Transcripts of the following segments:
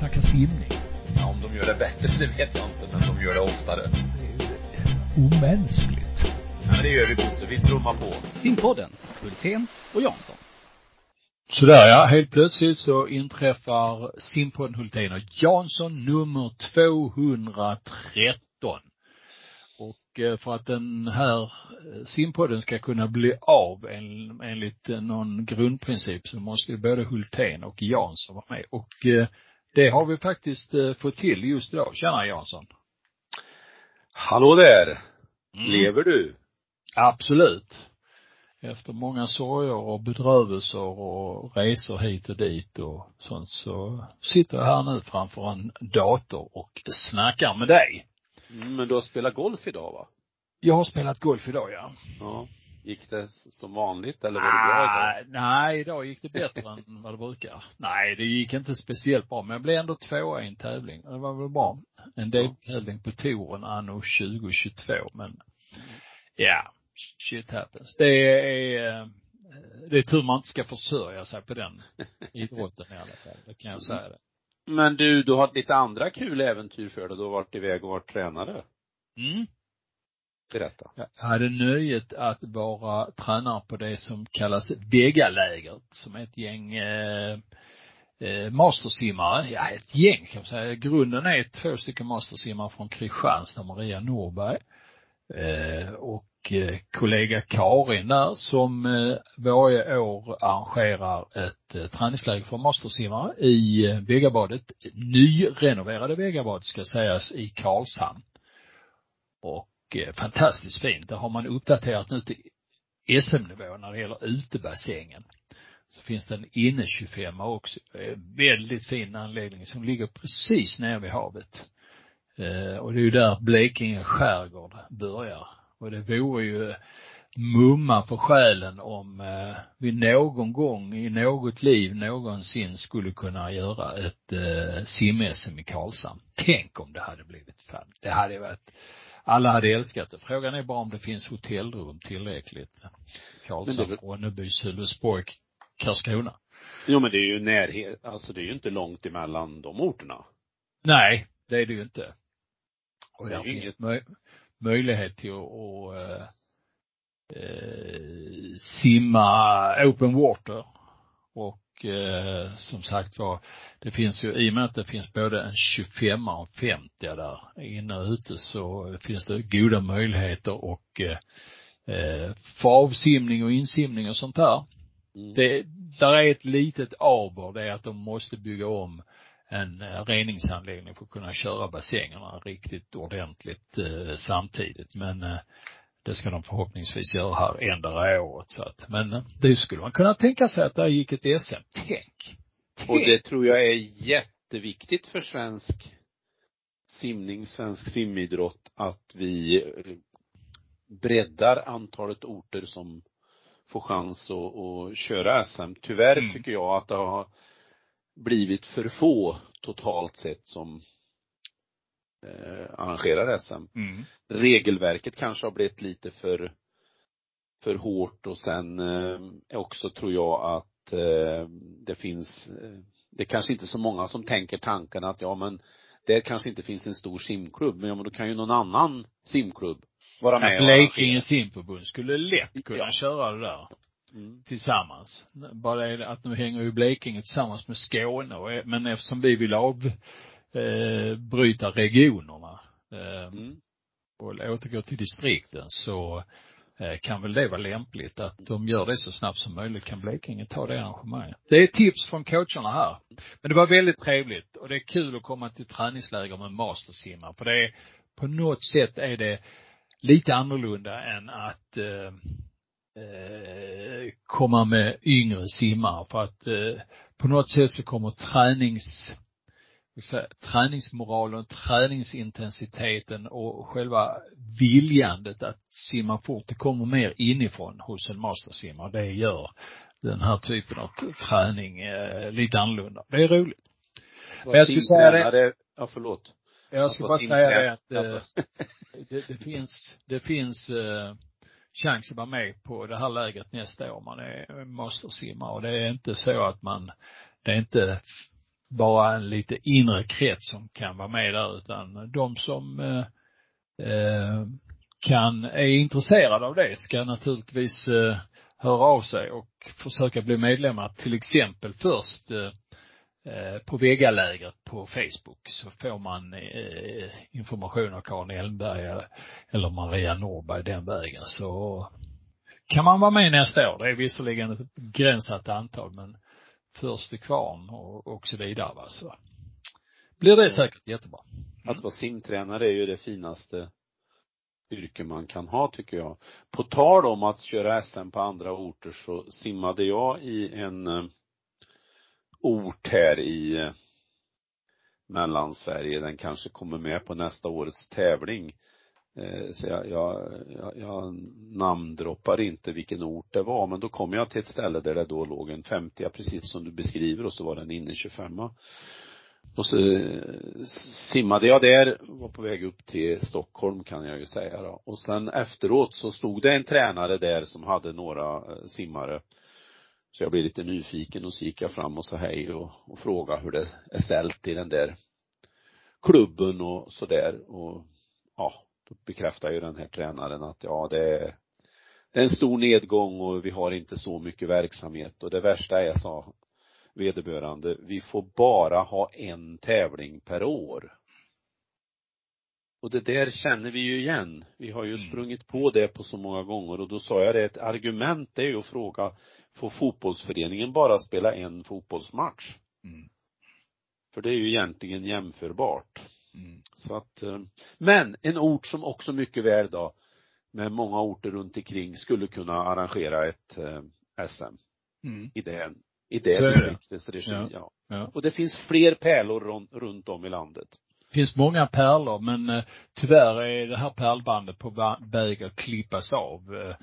snacka simning. Ja, om de gör det bättre, det vet jag inte, men de gör det oftare. Det är ju omänskligt. Ja, men det gör vi Bosse, vi trummar på. Simpodden, Hultén och Jansson. Sådär ja, helt plötsligt så inträffar simpodden Hultén och Jansson nummer 213. Och eh, för att den här eh, simpodden ska kunna bli av en, enligt eh, någon grundprincip så måste ju både Hultén och Jansson vara med. Och det har vi faktiskt fått till just idag. Tjena Jansson. Hallå där. Mm. Lever du? Absolut. Efter många sorger och bedrövelser och resor hit och dit och sånt så sitter jag här nu framför en dator och snackar med dig. Mm, men du har spelat golf idag va? Jag har spelat golf idag ja. Ja. Gick det som vanligt eller var det bra idag? Nej, idag gick det bättre än vad det brukar. Nej, det gick inte speciellt bra, men jag blev ändå tvåa i en tävling. Det var väl bra. En deltävling på touren anno 2022, men ja, shit happens. Det är, det är tur man inte ska försörja sig på den idrotten i alla fall. Det kan jag säga det. Men du, du har lite andra kul äventyr för dig. Du har varit iväg och varit tränare. Mm. Berätta. Jag hade nöjet att vara tränare på det som kallas Vegalägret, som är ett gäng eh, eh, mastersimmare. Ja, ett gäng kan man säga. Grunden är två stycken mastersimmare från Kristianstad, Maria Norberg eh, och eh, kollega Karin där som eh, varje år arrangerar ett eh, träningsläger för mastersimmare i eh, Vegabadet, nyrenoverade Vegabadet ska sägas i Karlshamn. Och Eh, fantastiskt fint. Det har man uppdaterat nu till SM-nivå när det gäller utebassängen. Så finns det en inne 25 också. Väldigt fin anläggning som ligger precis nere vid havet. Eh, och det är ju där Blekinge skärgård börjar. Och det vore ju mumma för själen om eh, vi någon gång i något liv någonsin skulle kunna göra ett sim-SM i Karlshamn. Tänk om det hade blivit fan. Det hade varit alla hade älskat det. Frågan är bara om det finns hotellrum tillräckligt. Karlshamn, Ronneby, Sölvesborg, Karlskrona. Jo men det är ju närhet, alltså det är ju inte långt emellan de orterna. Nej, det är det ju inte. Och Det är finns inget- möj möjlighet till att, att eh, eh, simma open water. Och eh, som sagt var, det finns ju, i och med att det finns både en 25 och en 50 där inne och ute så finns det goda möjligheter och eh, eh, avsimning och insimning och sånt där. Mm. Det, där är ett litet aber, det är att de måste bygga om en eh, reningsanläggning för att kunna köra bassängerna riktigt ordentligt eh, samtidigt. Men eh, det ska de förhoppningsvis göra här ändra året så att, men eh, det skulle man kunna tänka sig att där gick ett SM. Tänk! Tänk! Och det tror jag är jätteviktigt för svensk simning, svensk simidrott, att vi eh, breddar antalet orter som får chans att, att köra SM. Tyvärr Mm. tycker jag att det har blivit för få totalt sett som eh, arrangerar SM. Mm. Regelverket kanske har blivit lite för för hårt och sen eh, också tror jag att eh, det finns eh, det är kanske inte så många som tänker tanken att ja men det kanske inte finns en stor simklubb, men ja men då kan ju någon annan simklubb vara med Blekinge simförbund skulle lätt kunna Ja. köra det där Mm. tillsammans. Bara det att nu hänger ju Blekinge tillsammans med Skåne men eftersom vi vill av, eh, bryta regionerna, eh, Mm. och återgå till distrikten så eh, kan väl det vara lämpligt att de gör det så snabbt som möjligt kan Blekinge ta det arrangemanget. Det är tips från coacherna här. Men det var väldigt trevligt och det är kul att komma till träningsläger med mastersimmar för det är, på något sätt är det lite annorlunda än att eh, eh, komma med yngre simmare för att eh, på något sätt så kommer tränings vad ska jag säga, träningsmoralen, träningsintensiteten och själva viljandet att simma fort, det kommer mer inifrån hos en mastersimmare. Det gör den här typen av träning eh, lite annorlunda. Det är roligt. Men jag skulle säga det- Simtränare- Ja, förlåt. Jag Att bara säga det att eh, alltså. det, det finns, det finns eh, chans att vara med på det här lägret nästa år om man är mastersimmare och det är inte så att man, det är inte bara en lite inre krets som kan vara med där utan de som eh, eh, kan, är intresserade av det ska naturligtvis eh, höra av sig och försöka bli medlemmar till exempel först eh, eh på Vegalägret på Facebook så får man eh, information av Karin Elmberg eller Maria Norberg den vägen så kan man vara med nästa år. Det är visserligen ett begränsat antal men först till kvarn och, och så vidare va. Så blir det säkert jättebra. Mm. Att vara simtränare är ju det finaste yrke man kan ha tycker jag. På tal om att köra SM på andra orter så simmade jag i en eh, ort här i eh, Mellansverige. Den kanske kommer med på nästa årets tävling. Eh, så jag, jag, jag, jag namndroppar inte vilken ort det var, men då kom jag till ett ställe där det då låg en 50 precis som du beskriver och så var det en inne 25 och så eh, simmade jag där, var på väg upp till Stockholm kan jag ju säga då. Och sen efteråt så stod det en tränare där som hade några eh, simmare. Så jag blev lite nyfiken och så gick jag fram och sa hej och, och frågade hur det är ställt i den där klubben och sådär och ja, då bekräftar ju den här tränaren att ja, det är, det är en stor nedgång och vi har inte så mycket verksamhet och det värsta är, sa vederbörande, vi får bara ha en tävling per år. Och det där känner vi ju igen. Vi har ju mm. sprungit på det på så många gånger och då sa jag det, ett argument är ju att fråga, får fotbollsföreningen bara spela en fotbollsmatch? Mm. För det är ju egentligen jämförbart. Mm. Så att, eh, men en ort som också mycket väl då, med många orter runt omkring skulle kunna arrangera ett eh, SM. Mm. I det, i det distriktets regi, ja. ja. ja. Och det finns fler pärlor runt om i landet. Det finns många pärlor men eh, tyvärr är det här pärlbandet på väg att klippas av.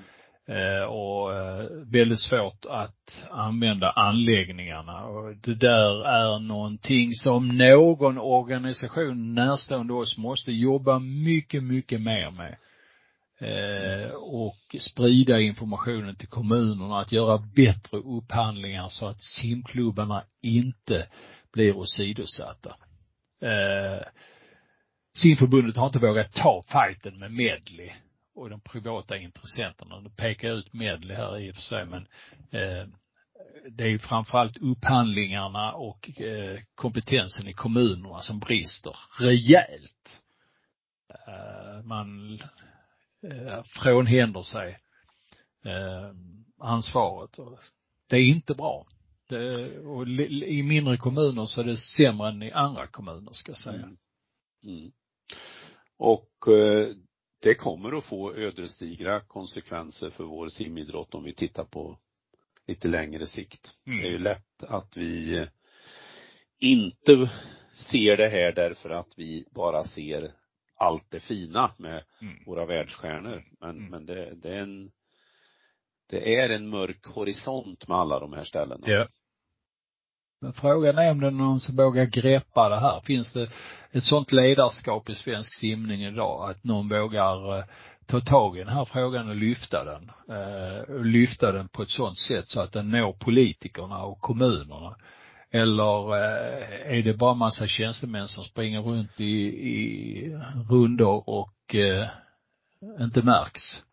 Eh, och eh, väldigt svårt att använda anläggningarna och det där är någonting som någon organisation närstående oss måste jobba mycket, mycket mer med. Eh, och sprida informationen till kommunerna, att göra bättre upphandlingar så att simklubbarna inte blir åsidosatta. Eh, simförbundet har inte vågat ta fighten med Medley och de privata intressenterna. Nu pekar jag ut Medley här i och för sig men eh, det är ju framförallt upphandlingarna och eh, kompetensen i kommunerna som brister rejält. Eh, man eh, frånhänder sig eh, ansvaret. Och det är inte bra. Det, och i mindre kommuner så är det sämre än i andra kommuner ska jag säga. Mm. Mm. Och eh, det kommer att få ödesdigra konsekvenser för vår simidrott om vi tittar på lite längre sikt. Mm. Det är ju lätt att vi inte ser det här därför att vi bara ser allt det fina med mm. våra världsstjärnor. Men, mm. men det, det, är en det är en mörk horisont med alla de här ställena. Ja. Men frågan är om det är någon som vågar greppa det här. Finns det ett sånt ledarskap i svensk simning idag att någon vågar eh, ta tag i den här frågan och lyfta den. Eh, och lyfta den på ett sånt sätt så att den når politikerna och kommunerna. Eller eh, är det bara massa tjänstemän som springer runt i, i rundor och eh, inte märks?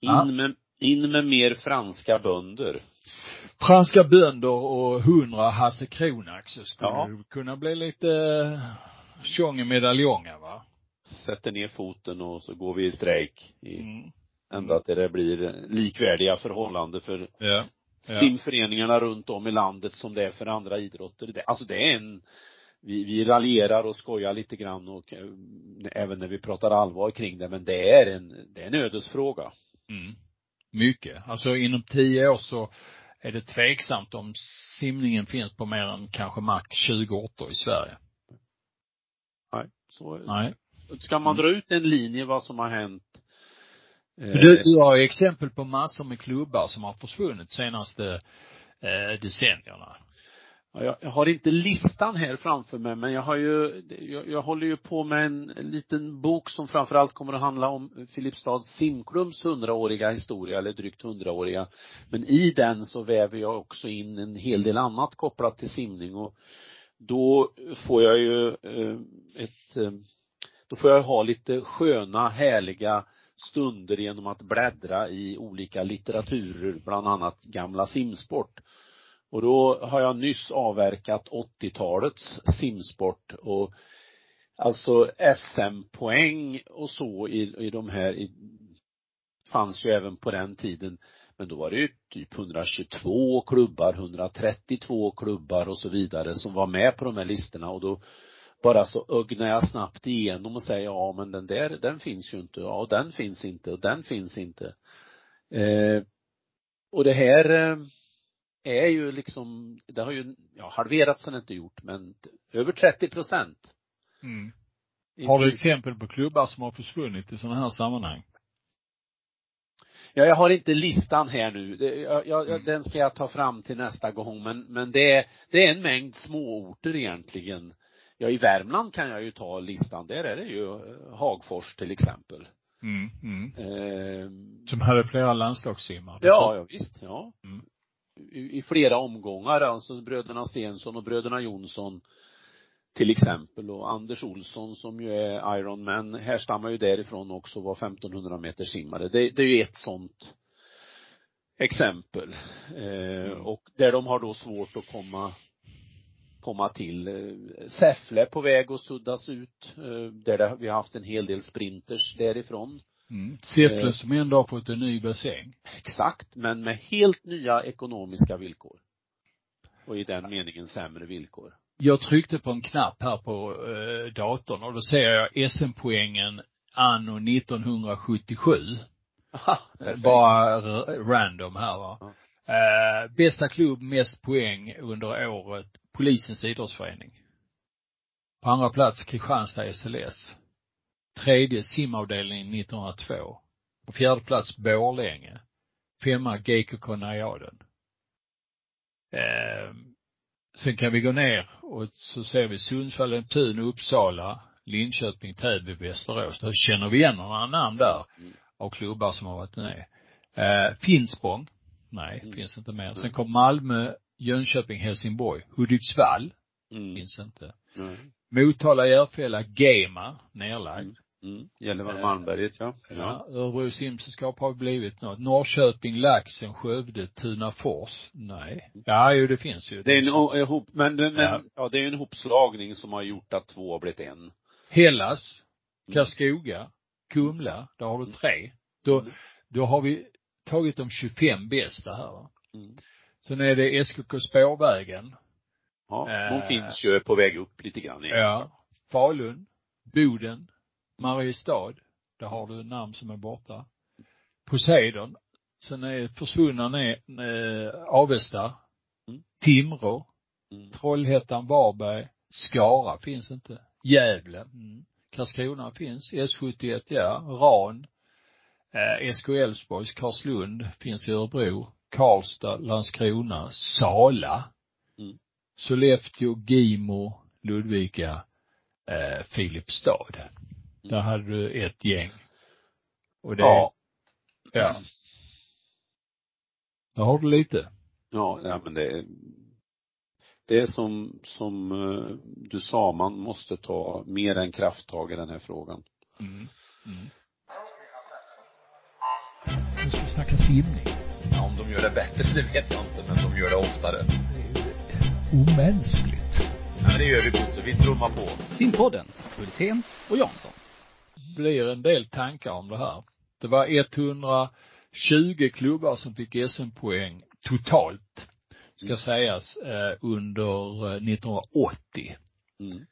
In ja. med, in med mer franska bönder franska bönder och hundra Hasse Kronak så skulle ja. det kunna bli lite tjong i medaljongen va? Sätter ner foten och så går vi i strejk i, mm. ända till det blir likvärdiga förhållanden för ja. Ja. simföreningarna runt om i landet som det är för andra idrotter. Det, alltså det är en vi, vi raljerar och skojar lite grann och äh, även när vi pratar allvar kring det, men det är en, det är en ödesfråga. Mm. Mycket. Alltså inom tio år så är det tveksamt om simningen finns på mer än kanske max 20 orter i Sverige. Så Nej. Ska man dra ut en linje vad som har hänt eh, du, du har ju exempel på massor med klubbar som har försvunnit senaste eh, decennierna. Jag, jag har inte listan här framför mig, men jag har ju, jag, jag håller ju på med en, en liten bok som framförallt kommer att handla om Filipstads simklubbs hundraåriga historia, eller drygt hundraåriga. Men i den så väver jag också in en hel del annat kopplat till simning och då får jag ju eh, ett, eh, då får jag ha lite sköna, härliga stunder genom att bläddra i olika litteraturer, bland annat gamla simsport. Och då har jag nyss avverkat 80-talets simsport och alltså SM-poäng och så i, i de här, i, fanns ju även på den tiden. Men då var det ju typ 122 klubbar, 132 klubbar och så vidare som var med på de här listorna och då bara så ögnar jag snabbt igenom och säger ja men den där, den finns ju inte, ja den finns inte och den finns inte. Eh, och det här eh, är ju liksom, det har ju, ja halverats har det inte gjort men över 30 procent. Mm. Har du exempel på klubbar som har försvunnit i sådana här sammanhang? Ja, jag har inte listan här nu. Jag, jag, Mm. Den ska jag ta fram till nästa gång, men, men det är, det är en mängd småorter egentligen. Ja, i Värmland kan jag ju ta listan. Där är det ju eh, Hagfors till exempel. Mm, mm. Eh, Som hade flera landslagssimmare. ja, ja, visst, ja. Mm. I, I flera omgångar, alltså bröderna Stensson och bröderna Jonsson till exempel och Anders Olsson som ju är Ironman härstammar ju därifrån också var 1500 meter simmare. Det, det är ju ett sånt exempel. Eh, Mm. och där de har då svårt att komma komma till. Eh, Säffle på väg att suddas ut, eh, där det, vi har haft en hel del sprinters därifrån. Mm. Säffle Eh. som ändå har fått en ny bassäng. Exakt, men med helt nya ekonomiska villkor. Och i den meningen sämre villkor. Jag tryckte på en knapp här på eh, datorn och då ser jag SM-poängen anno 1977. Aha, Eh. Bara random här va. Ja. Eh, bästa klubb, mest poäng under året, polisens idrottsförening. På andra plats Kristianstad SLS. Tredje simavdelningen 1902. På fjärde plats Borlänge. Femma GKK Najaden. Eh, sen kan vi gå ner och så ser vi Sundsvall, Tun, Uppsala, Linköping, Täby, Västerås. Då känner vi igen några namn där Mm. av klubbar som har varit med. Eh, Finspång. Nej, Mm. finns inte med. Sen Mm. kom Malmö, Jönköping, Helsingborg. Hudiksvall Mm. finns inte. Mm. Motala, Järfälla, Gema, nerlagd. Mm. Gällivare Eh, Malmberget, ja. Ja. ja. Örebro simsällskap har blivit något. Norrköping, Laxen, Skövde, Tunafors. Nej. Ja, jo det finns ju. Det är en ihop, men, men, Ja. ja. det är en hopslagning som har gjort att två har blivit en. Hellas, Mm. Karlskoga, Kumla, där har du tre. Då, Mm. då har vi tagit de 25 bästa här va. Mm. Sen är det SKK Spårvägen. Ja, de finns ju på väg upp lite grann igen. Ja. Falun, Boden, Mariestad. Där har du namn som är borta. Poseidon. Sen är försvunna ner, eh, Avesta. Mm. Timrå. Mm. Trollhättan, Varberg. Skara finns inte. Gävle. Mm. Karlskrona finns. S71, ja. Ran. Eh, SK Älvsborgs, Karlslund finns i Örebro. Karlstad, Landskrona, Sala. Mm. Sollefteå, Gimo, Ludvika, eh, Filipstad. Där hade du ett gäng. Och det, Ja. ja. Där har du lite. Ja, ja men det är, det är som, som eh, du sa, man måste ta mer än krafttag i den här frågan. Mm. Mm. Nu ska vi snacka simning. Ja, om de gör det bättre, det vet jag inte, men de gör det oftare. Det är ju omänskligt. Ja, men det gör vi Bosse, vi trummar på. Simpodden, Hultén och Jansson. Blir en del tankar om det här. Det var 120 klubbar som fick SM-poäng totalt, ska Mm. sägas, eh, under eh, 1980. Mm.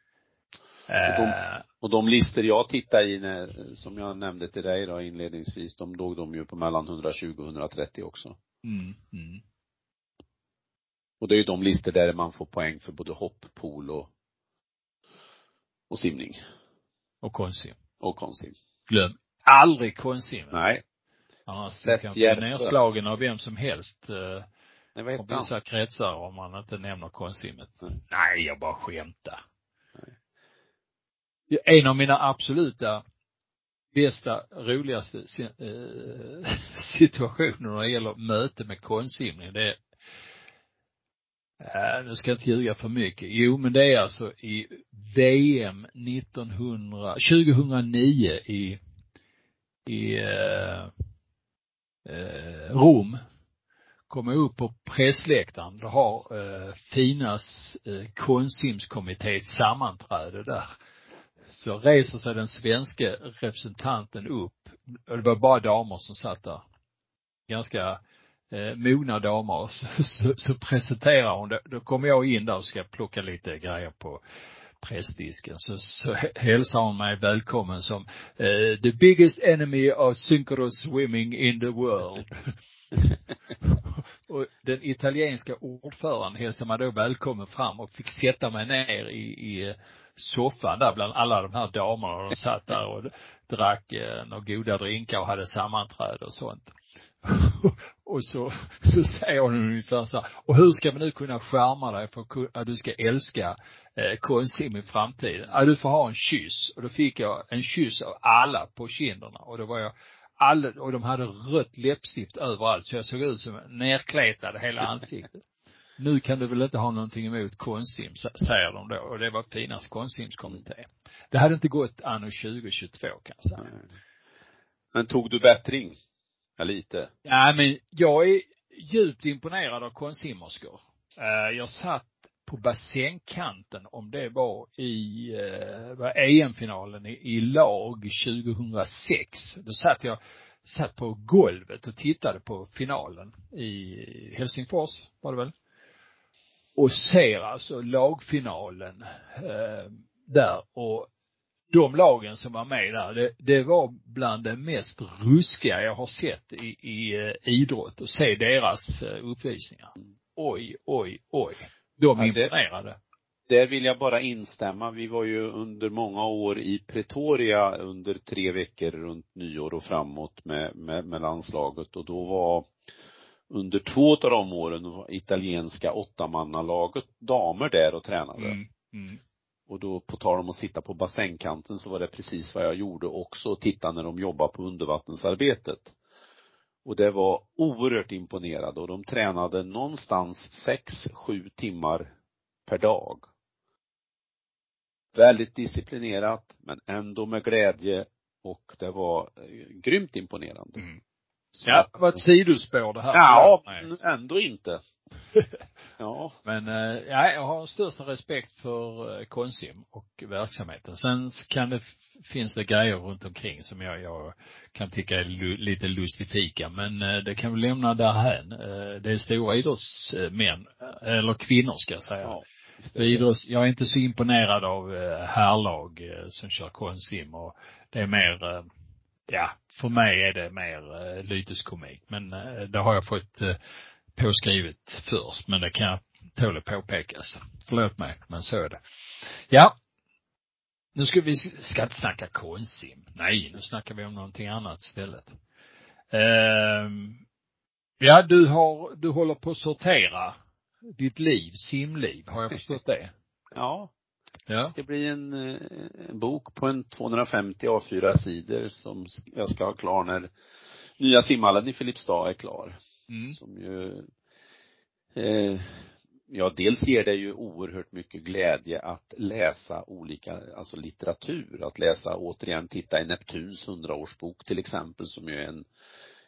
Eh, Och de listor jag tittar i när, som jag nämnde till dig då inledningsvis, de låg de ju på mellan 120 och 130 också. mm, mm. Och det är ju de listor där man får poäng för både hopp, pool och, och simning. Och konsim. Och konsim. Glöm aldrig konsim. Nej. Annars Sätt kan bli nedslagen av vem som helst eh, Nej, vad heter han? vissa kretsar om man inte nämner konsimmet. Nej. Nej, jag bara skämtar. En av mina absoluta bästa, roligaste eh, situationer när det gäller möte med konstsimning, det är Äh, nu ska jag inte ljuga för mycket. Jo, men det är alltså i VM 1900, 2009 i, i eh, eh, Rom. Kom jag upp på pressläktaren. Då har eh, Finas eh, ett sammanträde där. Så reser sig den svenska representanten upp. Och det var bara damer som satt där. Ganska eh, mogna damer. Och så, så, så presenterar hon, då, då kommer jag in där och ska plocka lite grejer på pressdisken så, så hälsar hon mig välkommen som eh, the biggest enemy of synchronous swimming in the world. och den italienska ordföranden hälsade mig då välkommen fram och fick sätta mig ner i, i eh, soffan där bland alla de här damerna. De satt där och drack eh, några goda drinkar och hade sammanträde och sånt. och så, så säger hon ungefär så här, och hur ska vi nu kunna skärma dig för att du ska älska eh, Konsim i framtiden? Ja, du får ha en kyss. Och då fick jag en kyss av alla på kinderna och då var jag alla, och de hade rött läppstift överallt så jag såg ut som nerkletad hela ansiktet. Nu kan du väl inte ha någonting emot Konsim, säger de då. Och det var Finas Konsimskommitté. Det hade inte gått anno 2022 kan jag säga. Men tog du bättring? Ja, lite. Ja, men jag är djupt imponerad av konstsimmerskor. Eh, jag satt på bassängkanten om det var i, eh, var EM-finalen i, i lag 2006. Då satt jag, satt på golvet och tittade på finalen i Helsingfors, var det väl? Och ser alltså lagfinalen eh, där och de lagen som var med där, det, det var bland det mest ruskiga jag har sett i, i uh, idrott och se deras uh, uppvisningar. Oj, oj, oj. De ja, imponerade. Där vill jag bara instämma. Vi var ju under många år i Pretoria under tre veckor runt nyår och framåt med, med, med landslaget och då var under två av de åren var italienska åttamannalaget damer där och tränade. Mm, mm. Och då på tal om att sitta på bassängkanten så var det precis vad jag gjorde också, titta när de jobbar på undervattensarbetet. Och det var oerhört imponerande och de tränade någonstans sex, sju timmar per dag. Väldigt disciplinerat men ändå med glädje och det var eh, grymt imponerande. Mm. Ja, det var ett sidospår det här. Ja, ändå inte. Ja. Men, eh, ja, jag har största respekt för eh, Konsim och verksamheten. Sen kan det, finns det grejer runt omkring som jag, jag kan tycka är lite lustifika, men eh, det kan vi lämna därhän. Det är stora idrottsmän, eller kvinnor ska jag säga. Ja. Idrotts, jag är inte så imponerad av herrlag som kör konsim och det är mer, ja, för mig är det mer lyteskomik. Men det har jag fått påskrivet först, men det kan tåla påpekas. Förlåt mig, men så är det. Ja. Nu ska vi, ska inte snacka konsim. Nej, nu snackar vi om någonting annat istället. Uh, ja, du har, du håller på att sortera ditt liv, simliv, har jag förstått det? ja. Ja. Det ska bli en, en bok på en 250 A4 sidor som jag ska ha klar när nya simhallen i Filipstad är klar. Mm. Som ju, eh, ja dels ger det ju oerhört mycket glädje att läsa olika, alltså litteratur, att läsa återigen, titta i Neptuns hundraårsbok till exempel som ju är en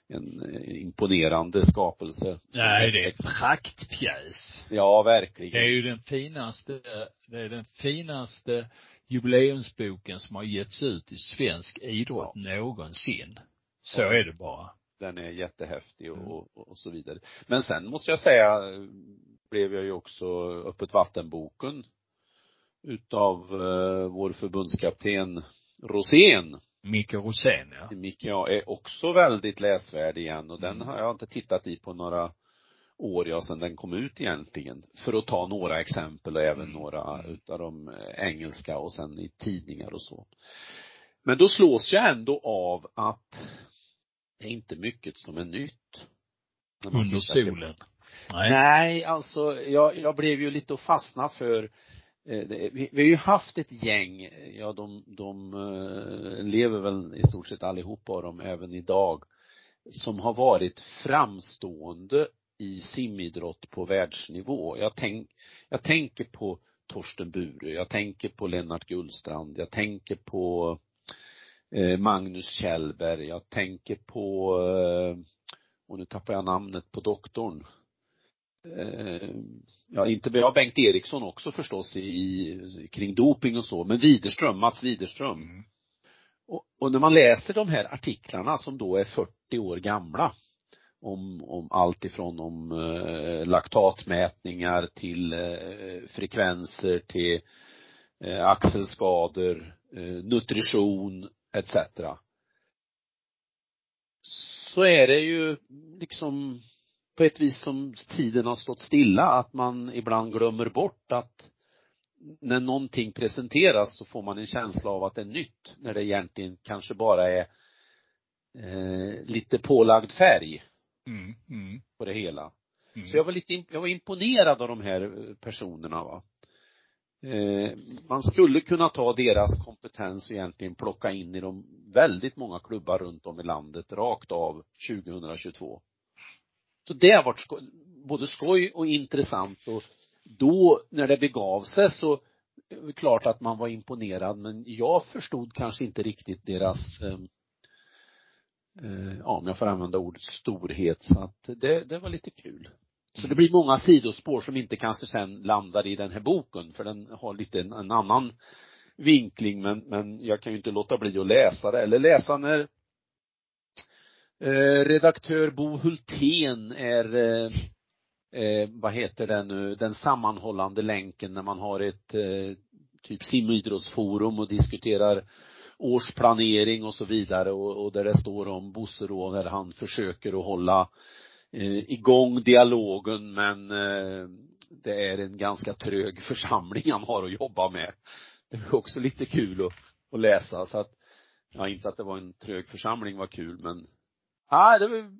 en eh, imponerande skapelse. Nej, det är en praktpjäs. Ja, verkligen. Det är ju den finaste, det är den finaste jubileumsboken som har getts ut i svensk idrott ja. någonsin. Så ja. är det bara den är jättehäftig och, mm. och, och, så vidare. Men sen måste jag säga, blev jag ju också Öppet vattenboken utav uh, vår förbundskapten Rosén. Micke Rosén, ja. Micke, ja, är också väldigt läsvärd igen och den mm. har jag inte tittat i på några år, ja, sedan den kom ut egentligen. För att ta några exempel och även mm. några mm. utav de eh, engelska och sen i tidningar och så. Men då slås jag ändå av att är inte mycket som är nytt. Under stolen? Nej. Nej, alltså jag, jag blev ju lite att fastna för eh, vi, vi har ju haft ett gäng, ja de, de eh, lever väl i stort sett allihopa av dem även idag, som har varit framstående i simidrott på världsnivå. Jag, tänk, jag tänker på Torsten Bure, jag tänker på Lennart Gullstrand, jag tänker på Magnus Kjellberg, jag tänker på, eh, och nu tappar jag namnet på doktorn. Eh, ja, inte, vi har Bengt Eriksson också förstås i, i, kring doping och så, men Widerström, Mats Widerström. Mm. Och, och när man läser de här artiklarna som då är 40 år gamla, om, om allt ifrån om eh, laktatmätningar till eh, frekvenser till eh, axelskador, eh, nutrition etc. Så är det ju liksom på ett vis som tiden har stått stilla, att man ibland glömmer bort att när någonting presenteras så får man en känsla av att det är nytt, när det egentligen kanske bara är eh, lite pålagd färg mm, mm. på det hela. Mm. Så jag var lite, jag var imponerad av de här personerna va. Eh, man skulle kunna ta deras kompetens och egentligen plocka in i de väldigt många klubbar runt om i landet rakt av 2022. Så det har varit skoj, både skoj och intressant och då när det begav sig så eh, klart att man var imponerad men jag förstod kanske inte riktigt deras ehm, eh, ja, om jag får använda ordet storhet så att det, det var lite kul. Så det blir många sidospår som inte kanske sen landar i den här boken för den har lite en, en annan vinkling men, men jag kan ju inte låta bli att läsa det. Eller läsa när eh, redaktör Bo Hultén är eh, eh, vad heter den nu, den sammanhållande länken när man har ett eh, typ simidrottsforum och diskuterar årsplanering och så vidare och, och där det står om Bosse då när han försöker att hålla Eh, igång dialogen men eh, det är en ganska trög församling han har att jobba med. Det var också lite kul att, att läsa så att, ja inte att det var en trög församling var kul men, ja det var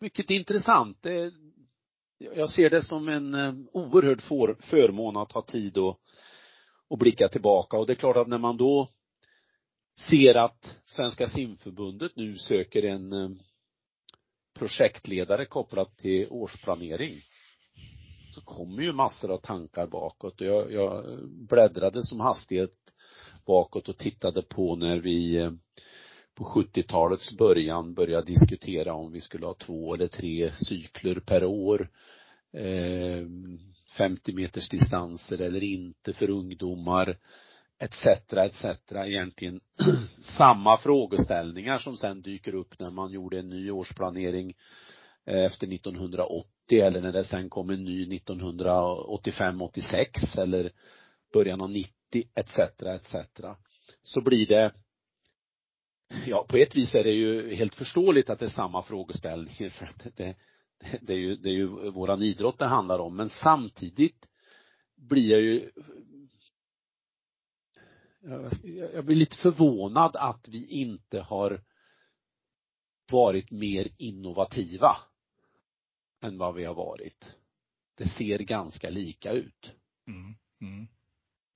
mycket intressant. Det, jag ser det som en eh, oerhörd för, förmån att ha tid och, och blicka tillbaka och det är klart att när man då ser att Svenska simförbundet nu söker en eh, projektledare kopplat till årsplanering så kommer ju massor av tankar bakåt. Och jag, jag bläddrade som hastighet bakåt och tittade på när vi eh, på 70-talets början började diskutera om vi skulle ha två eller tre cykler per år eh, 50 meters distanser eller inte för ungdomar etc. etc. egentligen samma frågeställningar som sen dyker upp när man gjorde en ny årsplanering eh, efter 1980 eller när det sen kom en ny 1985, 86 eller början av 90 etc. etc. Så blir det ja, på ett vis är det ju helt förståeligt att det är samma frågeställningar för att det, det, det är ju, det är ju våran idrott det handlar om, men samtidigt blir jag ju jag blir lite förvånad att vi inte har varit mer innovativa än vad vi har varit. Det ser ganska lika ut. Mm. Mm.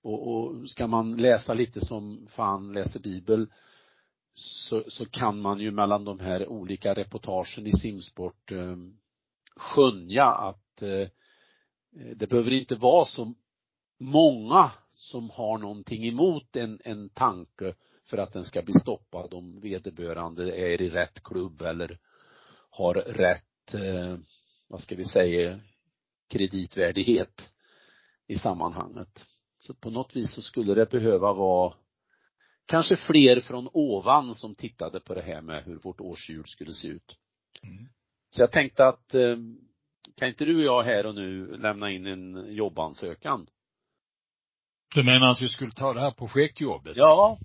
Och, och ska man läsa lite som fan läser bibel så, så kan man ju mellan de här olika reportagen i simsport eh, skönja att eh, det behöver inte vara så många som har någonting emot en, en tanke för att den ska bli stoppad om vederbörande är i rätt klubb eller har rätt, eh, vad ska vi säga, kreditvärdighet i sammanhanget. Så på något vis så skulle det behöva vara kanske fler från ovan som tittade på det här med hur vårt årshjul skulle se ut. Mm. Så jag tänkte att, eh, kan inte du och jag här och nu lämna in en jobbansökan? Du menar att vi skulle ta det här projektjobbet? Ja.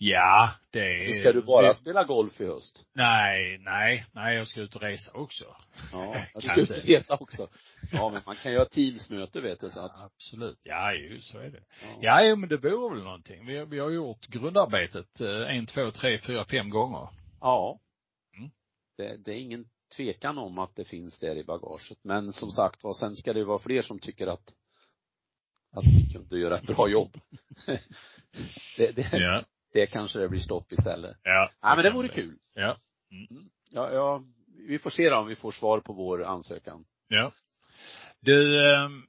Ja, det är... Ska du bara det... spela golf i höst? Nej, nej, nej, jag ska ut och resa också. Ja, du ska ut och resa också. Ja, men man kan ju ha teamsmöte vet du så att. Ja, absolut. Ja, ju, så är det. Ja, ja men det vore väl någonting. Vi, vi har gjort grundarbetet eh, en, två, tre, fyra, fem gånger. Ja. Mm. Det, det är ingen tvekan om att det finns där i bagaget. Men som sagt var, sen ska det vara fler som tycker att att vi kunde göra ett bra jobb. det, det, ja. det kanske det blir stopp istället. Ja. Nej men det vore kul. Ja. Mm. Ja, ja, vi får se då om vi får svar på vår ansökan. Ja. Du, ehm,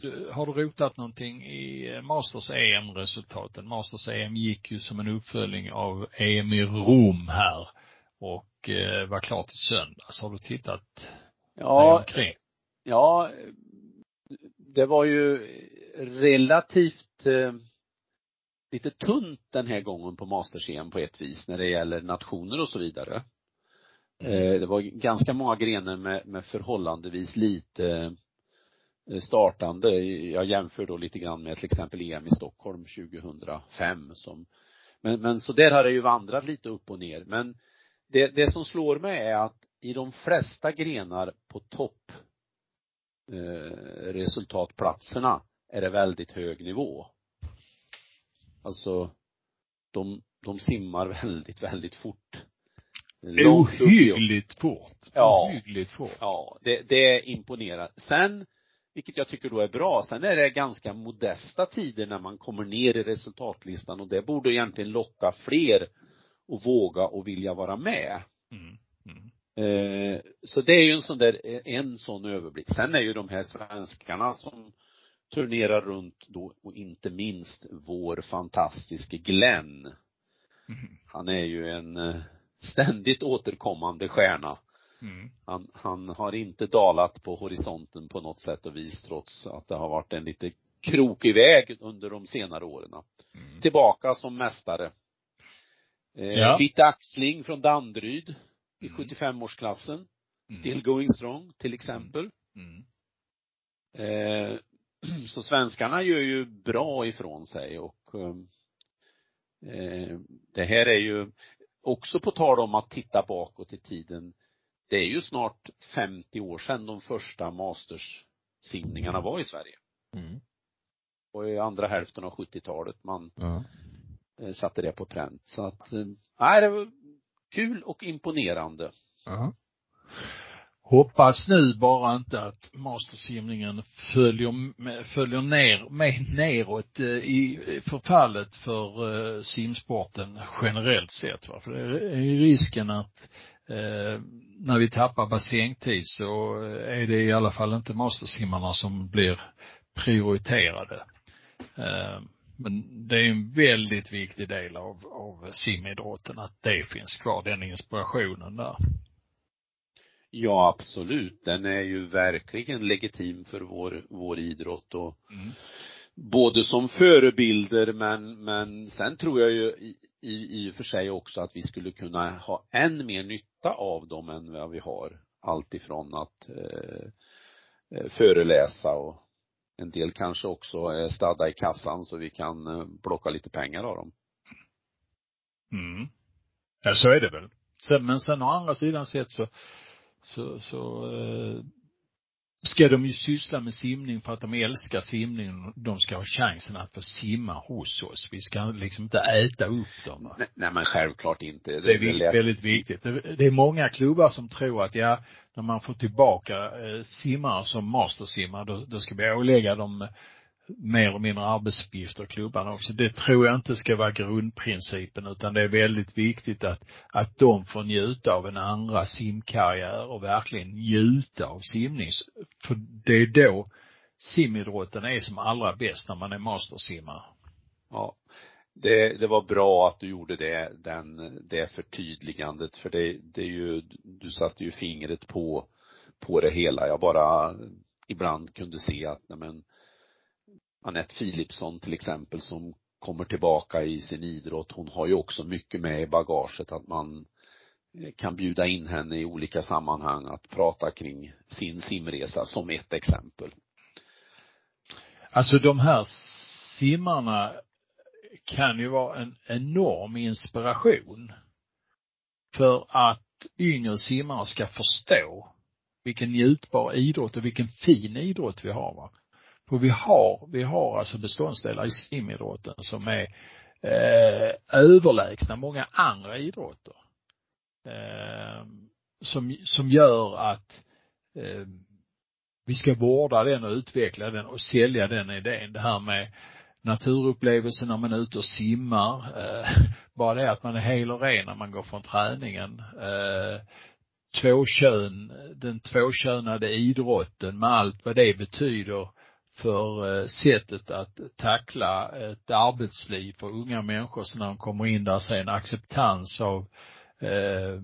du, har du rotat någonting i Masters EM-resultaten? Masters EM gick ju som en uppföljning av EM i Rom här och eh, var klart i söndags. Har du tittat Ja, ja, det var ju relativt eh, lite tunt den här gången på Masters-EM på ett vis när det gäller nationer och så vidare. Eh, det var ganska många grenar med, med förhållandevis lite eh, startande. Jag jämför då lite grann med till exempel EM i Stockholm 2005 som men, men så där har det ju vandrat lite upp och ner. Men det, det som slår mig är att i de flesta grenar på topp resultatplatserna är det väldigt hög nivå. Alltså, de, de simmar väldigt, väldigt fort. Ohyggligt fort. Ja. Ohyggligt fort. Ja, det, det imponerar. Sen, vilket jag tycker då är bra, sen är det ganska modesta tider när man kommer ner i resultatlistan och det borde egentligen locka fler att våga och vilja vara med. Mm. Mm. Eh, så det är ju en sån där, en sån överblick. Sen är ju de här svenskarna som turnerar runt då och inte minst vår fantastiske Glenn. Mm. Han är ju en eh, ständigt återkommande stjärna. Mm. Han, han har inte dalat på horisonten på något sätt och vis trots att det har varit en lite krokig väg under de senare åren. Mm. Tillbaka som mästare. Eh, Ja. Bitte Axling från Danderyd i Mm. 75-årsklassen. Mm. Still going strong till exempel. Mm. Eh, så svenskarna gör ju bra ifrån sig och eh, det här är ju också på tal om att titta bakåt i tiden. Det är ju snart 50 år sedan de första masters-simningarna var i Sverige. Mm. Och i andra hälften av 70-talet man eh, satte det på pränt. Så att, eh, nej det kul och imponerande. Ja. Hoppas nu bara inte att mastersimningen följer, med- följer ner, med neråt eh, i förfallet för eh, simsporten generellt sett. Va? För det är ju risken att eh, när vi tappar bassängtid så eh, är det i alla fall inte mastersimmarna som blir prioriterade. Eh, men det är en väldigt viktig del av, av simidrotten att det finns kvar, den inspirationen där. Ja, absolut. Den är ju verkligen legitim för vår, vår idrott och Mm. både som förebilder men, men sen tror jag ju i, i, i och för sig också att vi skulle kunna ha än mer nytta av dem än vad vi har. Allt ifrån att eh, eh, föreläsa och en del kanske också är stadda i kassan så vi kan eh, plocka lite pengar av dem. Mm. Ja, så är det väl. Sen, men sen å andra sidan sett så, så, så eh, ska de ju syssla med simning för att de älskar simning. De ska ha chansen att få simma hos oss. Vi ska liksom inte äta upp dem. Nej, nej men självklart inte. Det är väl vi- lätt- väldigt viktigt. Det det är många klubbar som tror att ja, när man får tillbaka eh, simmare som mastersimmare, då, då ska vi ålägga dem mer eller mindre arbetsuppgifter, klubbarna också. Det tror jag inte ska vara grundprincipen utan det är väldigt viktigt att, att de får njuta av en andra simkarriär och verkligen njuta av simning. För det är då simidrotten är som allra bäst när man är mastersimmare. Ja. Det, det var bra att du gjorde det, den, det förtydligandet för det, det är ju, du satte ju fingret på, på det hela. Jag bara ibland kunde se att, nej men, Anette Philipsson till exempel som kommer tillbaka i sin idrott, hon har ju också mycket med i bagaget att man eh, kan bjuda in henne i olika sammanhang att prata kring sin simresa som ett exempel. Alltså de här simmarna kan ju vara en enorm inspiration för att yngre simmare ska förstå vilken njutbar idrott och vilken fin idrott vi har. Va? För vi har, vi har alltså beståndsdelar i simidrotten som är eh, överlägsna många andra idrotter. Eh, som, som gör att eh, vi ska vårda den och utveckla den och sälja den idén. Det här med naturupplevelsen när man är ute och simmar. Eh, bara det att man är hel och ren när man går från träningen. Eh, tvåkön, den tvåkönade idrotten med allt vad det betyder för eh, sättet att tackla ett arbetsliv för unga människor så när de kommer in där så är en acceptans av eh,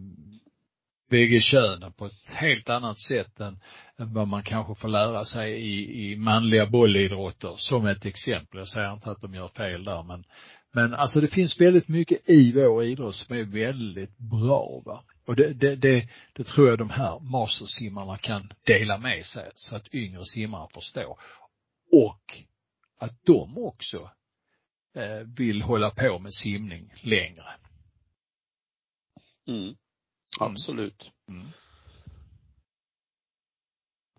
bägge könen på ett helt annat sätt än, än vad man kanske får lära sig i, i manliga bollidrotter som ett exempel. Jag säger inte att de gör fel där men, men alltså det finns väldigt mycket i vår idrott som är väldigt bra va. Och det, det, det, det tror jag de här mastersimmarna kan dela med sig så att yngre simmare förstår. Och att de också eh, vill hålla på med simning längre. Mm. Absolut. Mm.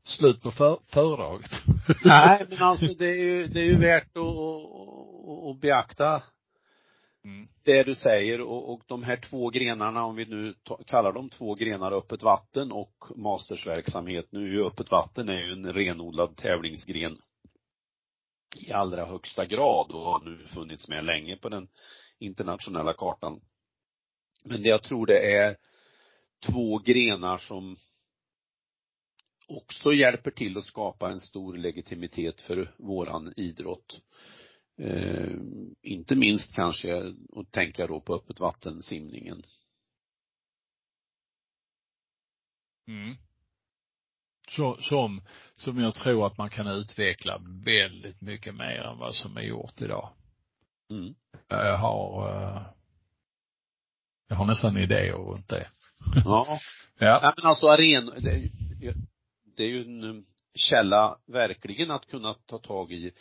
Slut på för, föredraget. Nej, men alltså det är ju, det är ju värt att, att, att beakta Mm. det du säger och, och de här två grenarna, om vi nu kallar dem två grenar, öppet vatten och mastersverksamhet. Nu är ju öppet vatten är ju en renodlad tävlingsgren i allra högsta grad och har nu funnits med länge på den internationella kartan. Men det jag tror det är två grenar som också hjälper till att skapa en stor legitimitet för våran idrott. Eh, inte minst kanske att tänka då på öppet vattensimningen. Mm. Som, som jag tror att man kan utveckla väldigt mycket mer än vad som är gjort idag. Mm. Jag har, eh, jag har nästan idéer runt det. Ja. Ja. ja men alltså aren, det, det är ju en källa verkligen att kunna ta tag i.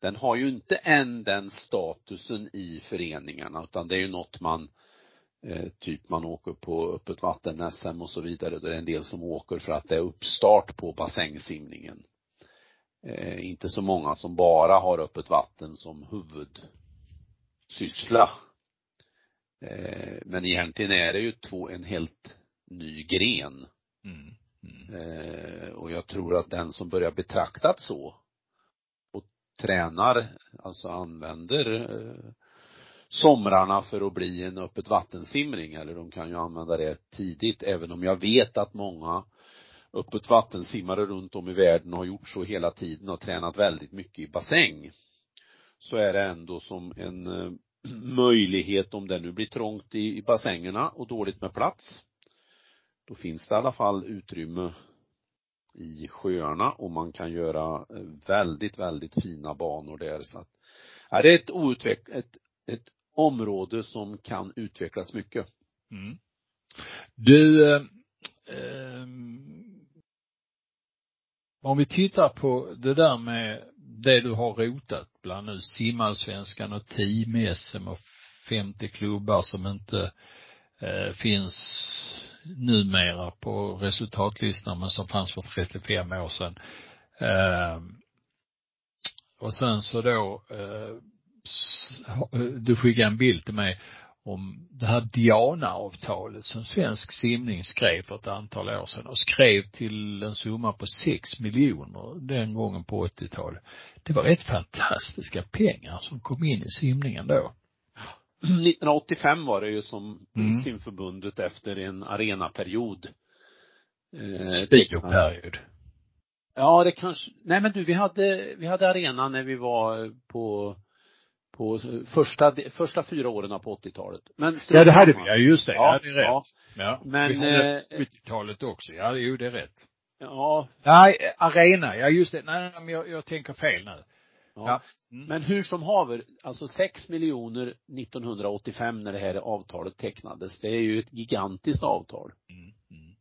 Den har ju inte än den statusen i föreningarna utan det är ju något man eh, typ man åker på öppet vatten-SM och så vidare. Det är en del som åker för att det är uppstart på bassängsimningen. Eh, inte så många som bara har öppet vatten som huvudsyssla. Eh, men egentligen är det ju två, en helt ny gren. Mm. Mm. Eh, och jag tror att den som börjar betraktat så och tränar, alltså använder eh, somrarna för att bli en öppet vattensimring eller de kan ju använda det tidigt även om jag vet att många öppet vattensimmare runt om i världen har gjort så hela tiden och tränat väldigt mycket i bassäng. Så är det ändå som en eh, möjlighet om det nu blir trångt i, i bassängerna och dåligt med plats. Då finns det i alla fall utrymme i sjöarna och man kan göra eh, väldigt, väldigt fina banor där så att, ja, det är ett outveck, ett, ett område som kan utvecklas mycket. Mm. Du, eh, eh, om vi tittar på det där med det du har rotat bland nu simallsvenskan och team-SM och 50 klubbar som inte eh, finns numera på resultatlistan men som fanns för 35 år sedan. Eh, och sen så då, eh, du skickade en bild till mig om det här Diana-avtalet som Svensk simning skrev för ett antal år sedan och skrev till en summa på 6 miljoner den gången på 80-talet. Det var rätt fantastiska pengar som kom in i simningen då. 1985 var det ju som Mm. simförbundet efter en arenaperiod. Eh. Ja, det kanske, nej men du, vi hade, vi hade arena när vi var på, på första, första fyra åren på 80-talet. Men Ja, det hade vi. Ja, just det. Ja, Ja, det är rätt. ja. Ja. Men, vi hade eh, 70-talet också. Ja, jo, det är rätt. Ja, Nej, arena. Ja, just det. Nej, men jag, jag tänker fel nu. ja. Ja. Mm. Men hur som haver, alltså 6 miljoner 1985 när det här avtalet tecknades, det är ju ett gigantiskt avtal. Mm. Mm.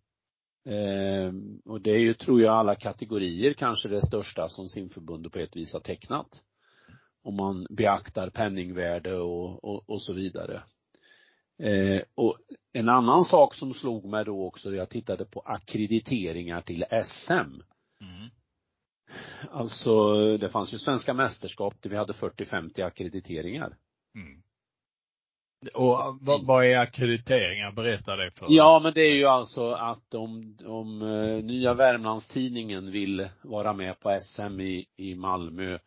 Ehm, och det är ju, tror jag, alla kategorier kanske det största som simförbundet på ett vis har tecknat. Om man beaktar penningvärde och, och, och så vidare. Eh, och en annan sak som slog mig då också, jag tittade på akkrediteringar till SM. Mm. Alltså, det fanns ju svenska mästerskap där vi hade 40-50 akkrediteringar. Mm. Och vad, vad är akkrediteringar? Berätta det för Ja, men det är ju alltså att om, om eh, Nya Värmlandstidningen vill vara med på SM i, i Malmö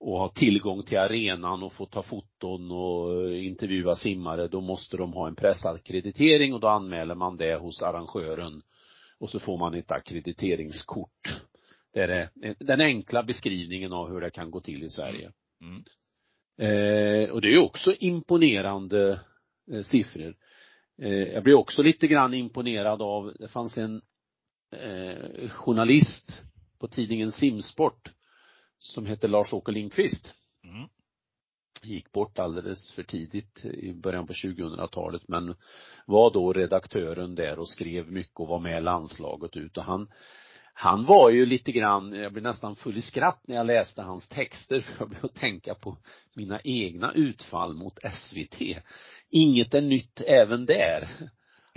och ha tillgång till arenan och få ta foton och intervjua simmare, då måste de ha en pressakkreditering och då anmäler man det hos arrangören och så får man ett akkrediteringskort. Det är den enkla beskrivningen av hur det kan gå till i Sverige. Mm. Eh, och det är också imponerande eh, siffror. Eh, jag blir också lite grann imponerad av, det fanns en eh, journalist på tidningen Simsport som hette Lars-Åke Lindqvist. Mm. Gick bort alldeles för tidigt i början på 2000-talet men var då redaktören där och skrev mycket och var med landslaget ut och han han var ju lite grann, jag blev nästan full i skratt när jag läste hans texter för jag att tänka på mina egna utfall mot SVT. Inget är nytt även där.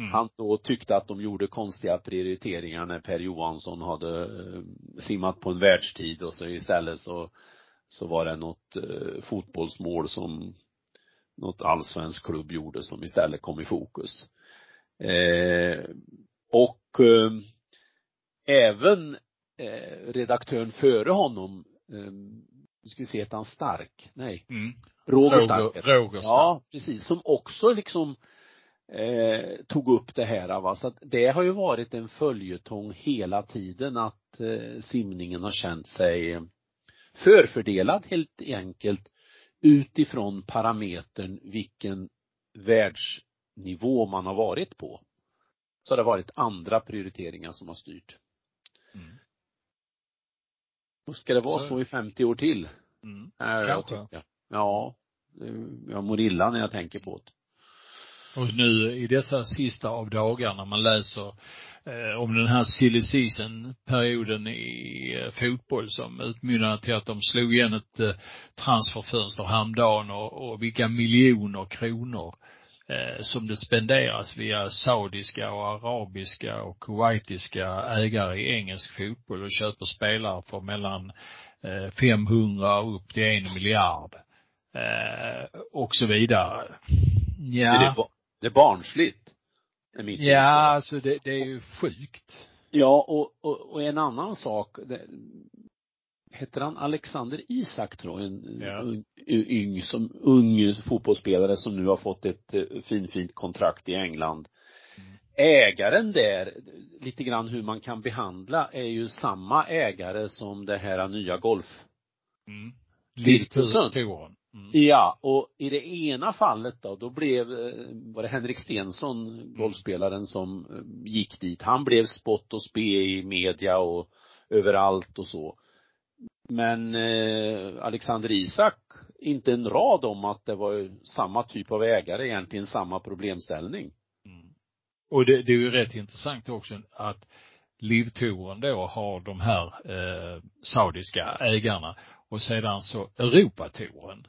Mm. Han då tyckte att de gjorde konstiga prioriteringar när Per Johansson hade eh, simmat på en världstid och så istället så så var det något eh, fotbollsmål som något allsvensk klubb gjorde som istället kom i fokus. Eh, och eh, även eh, redaktören före honom, eh, nu ska vi se, hette han Stark? Nej. Mm. Roger Stark. Roger Stark. Ja, precis. Som också liksom eh, tog upp det här va. Så att det har ju varit en följetong hela tiden att eh, simningen har känt sig förfördelad helt enkelt utifrån parametern vilken världsnivå man har varit på. Så har det varit andra prioriteringar som har styrt. Mm. Och ska det vara så, så i 50 år till? Mm. Kanske. Jag ja. Jag mår illa när jag tänker på det. Och nu i dessa sista av dagarna man läser eh, om den här silly season perioden i eh, fotboll som utmynnade till att de slog igen ett eh, transferfönster häromdagen och, och vilka miljoner kronor eh, som det spenderas via saudiska och arabiska och kuwaitiska ägare i engelsk fotboll och köper spelare för mellan eh, 500 upp till en miljard eh, och så vidare. Ja. Det är barnsligt. Är mitt ja, alltså det, det är ju sjukt. Ja, och, och, och en annan sak, det, heter han Alexander Isak tror jag, en ja. ung, yng, som, ung fotbollsspelare som nu har fått ett uh, fin, fint kontrakt i England. Mm. Ägaren där, lite grann hur man kan behandla, är ju samma ägare som det här nya golf mm. cirkusen. Mm. Ja, och i det ena fallet då, då blev, eh, var det Henrik Stensson, golfspelaren som eh, gick dit. Han blev spott och spe i media och överallt och så. Men eh, Alexander Isak, inte en rad om att det var samma typ av ägare, egentligen samma problemställning. Mm. Och det, det är ju rätt intressant också att Livtouren då har de här eh, saudiska ägarna och sedan så Europatouren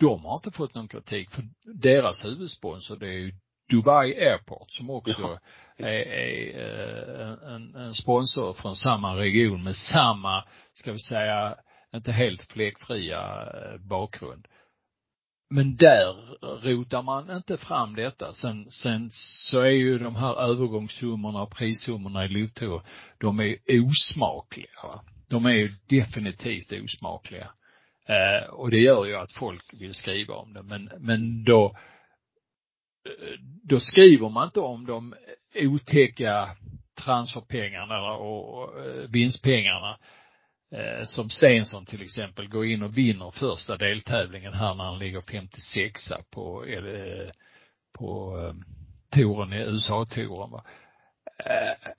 de har inte fått någon kritik för deras huvudsponsor det är ju Dubai Airport som också ja. är, är eh, en, en sponsor från samma region med samma, ska vi säga, inte helt fläckfria eh, bakgrund. Men där rotar man inte fram detta. Sen, sen så är ju de här övergångssummorna och prissummorna i Loto, de är osmakliga. De är ju definitivt osmakliga. Eh, och det gör ju att folk vill skriva om det. Men, men då, eh, då skriver man inte om de otäcka transferpengarna och, eh, vinstpengarna eh, som Stensson till exempel går in och vinner första deltävlingen här när han ligger 56 på, eh, på eh, touren i USA-touren va. Eh,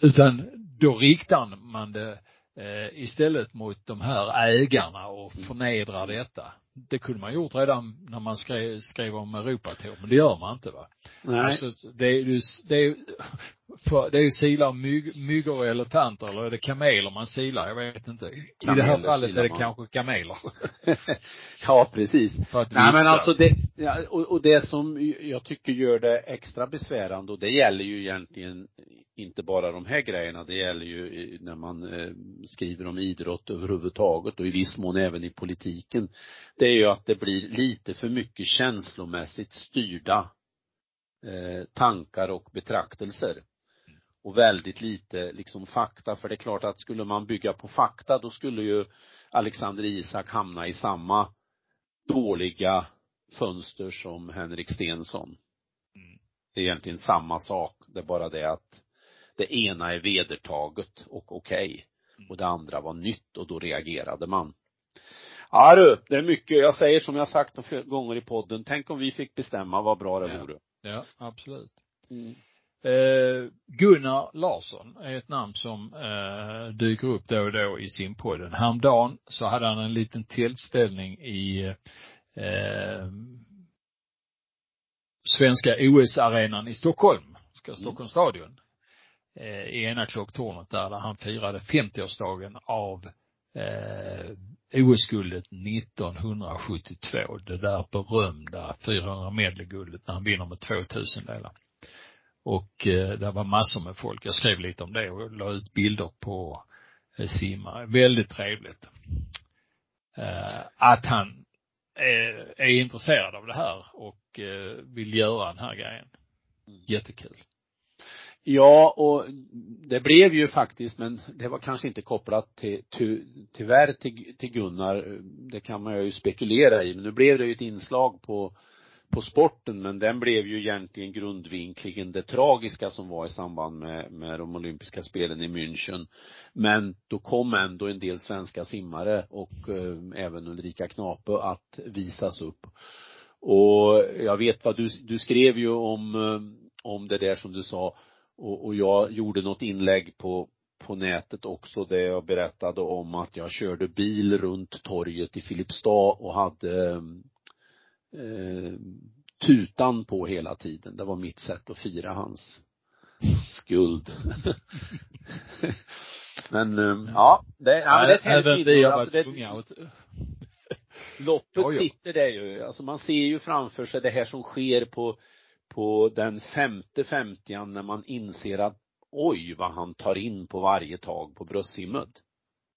utan då riktar man det eh, istället mot de här ägarna och mm. förnedrar detta. Det kunde man gjort redan när man skrev, skrev om Europatour, men det gör man inte va. Nej. Alltså, det är ju, det är för, det är ju silar myg, myggor och elefanter eller är det kameler man silar? Jag vet inte. Kameler I det här fallet är det man. kanske kameler. ja, precis. För att Nej, men alltså det, och, och det som jag tycker gör det extra besvärande och det gäller ju egentligen inte bara de här grejerna, det gäller ju när man eh, skriver om idrott överhuvudtaget och i viss mån även i politiken. Det är ju att det blir lite för mycket känslomässigt styrda eh, tankar och betraktelser. Och väldigt lite liksom fakta, för det är klart att skulle man bygga på fakta då skulle ju Alexander Isak hamna i samma dåliga fönster som Henrik Stensson. Mm. Det är egentligen samma sak, det är bara det att det ena är vedertaget och okej. Okay, Mm. och det andra var nytt och då reagerade man. Ja du, det är mycket, jag säger som jag sagt några gånger i podden, tänk om vi fick bestämma vad bra det Ja. vore. Ja, absolut. Mm. Eh, Gunnar Larsson är ett namn som eh, dyker upp då och då i simpodden. Häromdagen så hade han en liten tillställning i eh, svenska OS-arenan i Stockholm, ska Stockholms stadion, eh, i ena klocktornet där, där han firade 50-årsdagen av eh, OS-guldet 1972. Det där berömda 400 medelguldet när han vinner med 2000 delar. Och eh, det var massor med folk. Jag skrev lite om det och la ut bilder på eh, simma. Väldigt trevligt. Eh, att han är, är intresserad av det här och eh, vill göra den här grejen. Jättekul. Ja, och det blev ju faktiskt, men det var kanske inte kopplat till, ty, tyvärr till, till Gunnar, det kan man ju spekulera i, men nu blev det ju ett inslag på, på sporten, men den blev ju egentligen grundvinklingen det tragiska som var i samband med, med de olympiska spelen i München. Men då kom ändå en del svenska simmare och eh, även Ulrika Knape att visas upp. Och jag vet vad du, du skrev ju om, eh, om det där som du sa, och, och jag gjorde något inlägg på, på nätet också där jag berättade om att jag körde bil runt torget i Filipstad och hade eh, tutan på hela tiden. Det var mitt sätt att fira hans skuld. men eh, ja, det, ja, men det är ett härligt vi har Alltså, det- Loppet sitter där ju. Alltså man ser ju framför sig det här som sker på, på den femte femtian när man inser att oj vad han tar in på varje tag på bröstsimmet.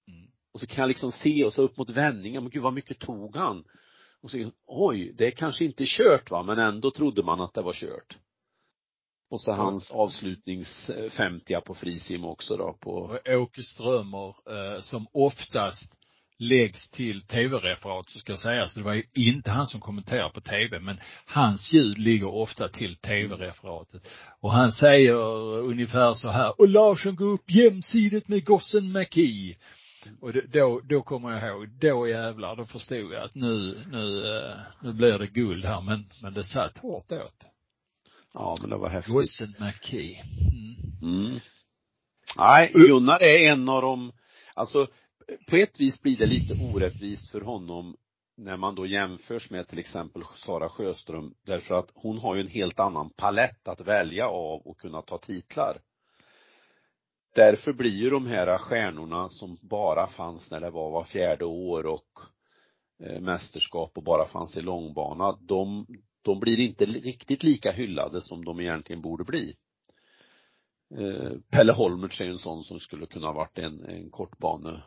Mm. Och så kan jag liksom se och så upp mot vändningen, men gud vad mycket tog han? Och så, oj, det är kanske inte kört va, men ändå trodde man att det var kört. Och så hans avslutnings eh, 50 på frisim också då på, Åke Strömer, eh, som oftast läggs till tv-referat så ska sägas. Det var ju inte han som kommenterar på tv, men hans ljud ligger ofta till tv-referatet. Och han säger ungefär så här, och Larsson går upp jämsidigt med gossen McKee. Och då, då kommer jag ihåg, då jävlar, då förstod jag att nu, nu, eh, nu blir det guld här, men, men det satt hårt åt. ja men det var häftigt. Gossen McKee. Mm. Mm. Nej, Gunnar är en av de, alltså på ett vis blir det lite orättvist för honom när man då jämförs med till exempel Sara Sjöström därför att hon har ju en helt annan palett att välja av och kunna ta titlar. Därför blir ju de här stjärnorna som bara fanns när det var var fjärde år och eh, mästerskap och bara fanns i långbana, de, de blir inte riktigt lika hyllade som de egentligen borde bli. Eh, Pelle Holmertz är ju en sån som skulle kunna ha varit en, en kortbane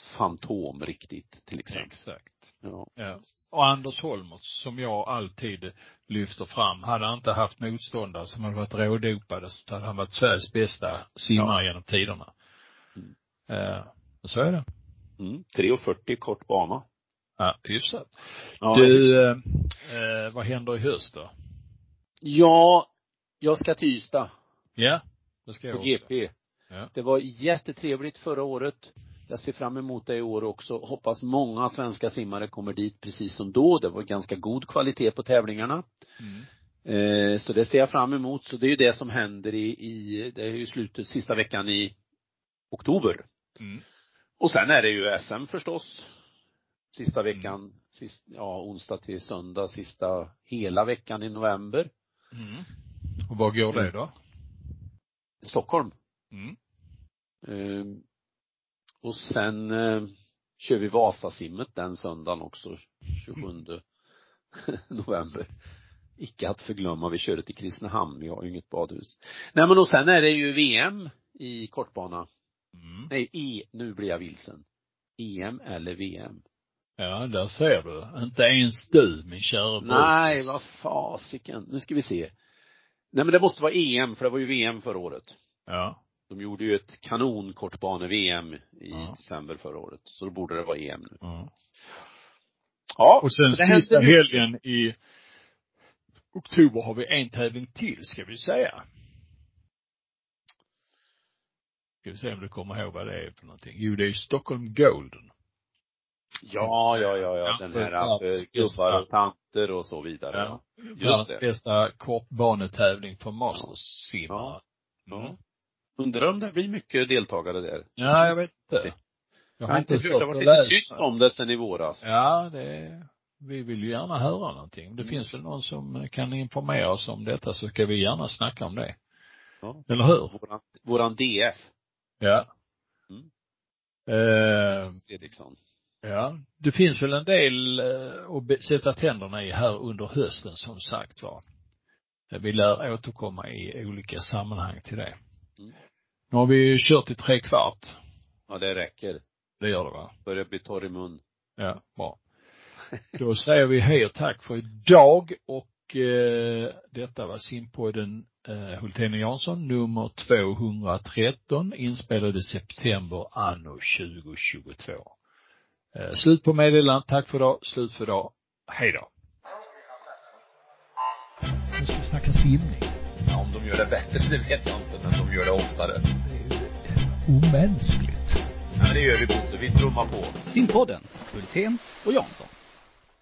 fantom riktigt till exempel. Exakt. Ja. Ja. Och Anders Holmertz, som jag alltid lyfter fram, hade han inte haft motståndare som hade varit rådopade så hade han varit Sveriges bästa simmare genom tiderna. Mm. Eh, och så är det. Mm. 3.40 kort bana. Ja, hyfsat. Ja, du, eh, eh, vad händer i höst då? ja, jag ska till Ystad Ja, det ska jag på också. GP. Ja. Det var jättetrevligt förra året. Jag ser fram emot det i år också. Hoppas många svenska simmare kommer dit precis som då. Det var ganska god kvalitet på tävlingarna. Mm. Eh, så det ser jag fram emot. Så det är ju det som händer i, i det är ju slutet, sista veckan i oktober. Mm. Och sen är det ju SM förstås. Sista veckan, sist, ja onsdag till söndag, sista hela veckan i november. Mm. Och vad går det då? Stockholm. Mm. Eh, och sen eh, kör vi Vasasimmet den söndagen också, 27 november. Icke att förglömma, vi kör det till Kristinehamn, vi har ju inget badhus. Nej men och sen är det ju VM i kortbana. Mm. Nej, E, nu blir jag vilsen. EM eller VM? Ja, där ser du. Inte ens du, min kära Nej, Brutus. vad fasiken. Nu ska vi se. Nej men det måste vara EM, för det var ju VM förra året. Ja. De gjorde ju ett kanon kortbane-VM i Ja. december förra året. Så då borde det vara EM nu. ja. Ja, Och sen sista helgen i oktober har vi en tävling till, ska vi säga. Ska vi se om du kommer ihåg vad det är för någonting. Jo, det är Stockholm Golden. Ja, ja, ja, ja, den här äh, gubbar och tanter och så vidare. Ja. Just Världens det. bästa kortbanetävling för mastersimmare. Ja. Mm. Undrar om det blir mycket deltagare där. Ja, jag vet inte. Jag har inte hört, det har varit lite tyst om det sen i våras. Ja, det, vi vill ju gärna höra någonting. Det Mm. finns väl någon som kan informera oss om detta så ska vi gärna snacka om det. Ja. Eller hur? Våran, våran DF, Ja. Mm. Eh, Fredriksson. ja. Det finns väl en del eh, att sätta tänderna i här under hösten som sagt var. Vi lär återkomma i olika sammanhang till det. Mm. Nu har vi kört i tre kvart. Ja, det räcker. Det gör det va? Börjar bli torr i mun. Ja, bra. Då säger vi hej och tack för idag och eh, detta var simpodden eh, Hultén och Jansson nummer 213 inspelad i september anno 2022. Eh, slut på meddelandet. Tack för idag. Slut för idag. Hej då. Nu ska vi snacka simning. De gör det bättre, det vet jag inte, men de gör det oftare. Det är ju omänskligt. Ja, men det gör vi Bosse, vi trummar på. Simpodden, Hultén och Jansson.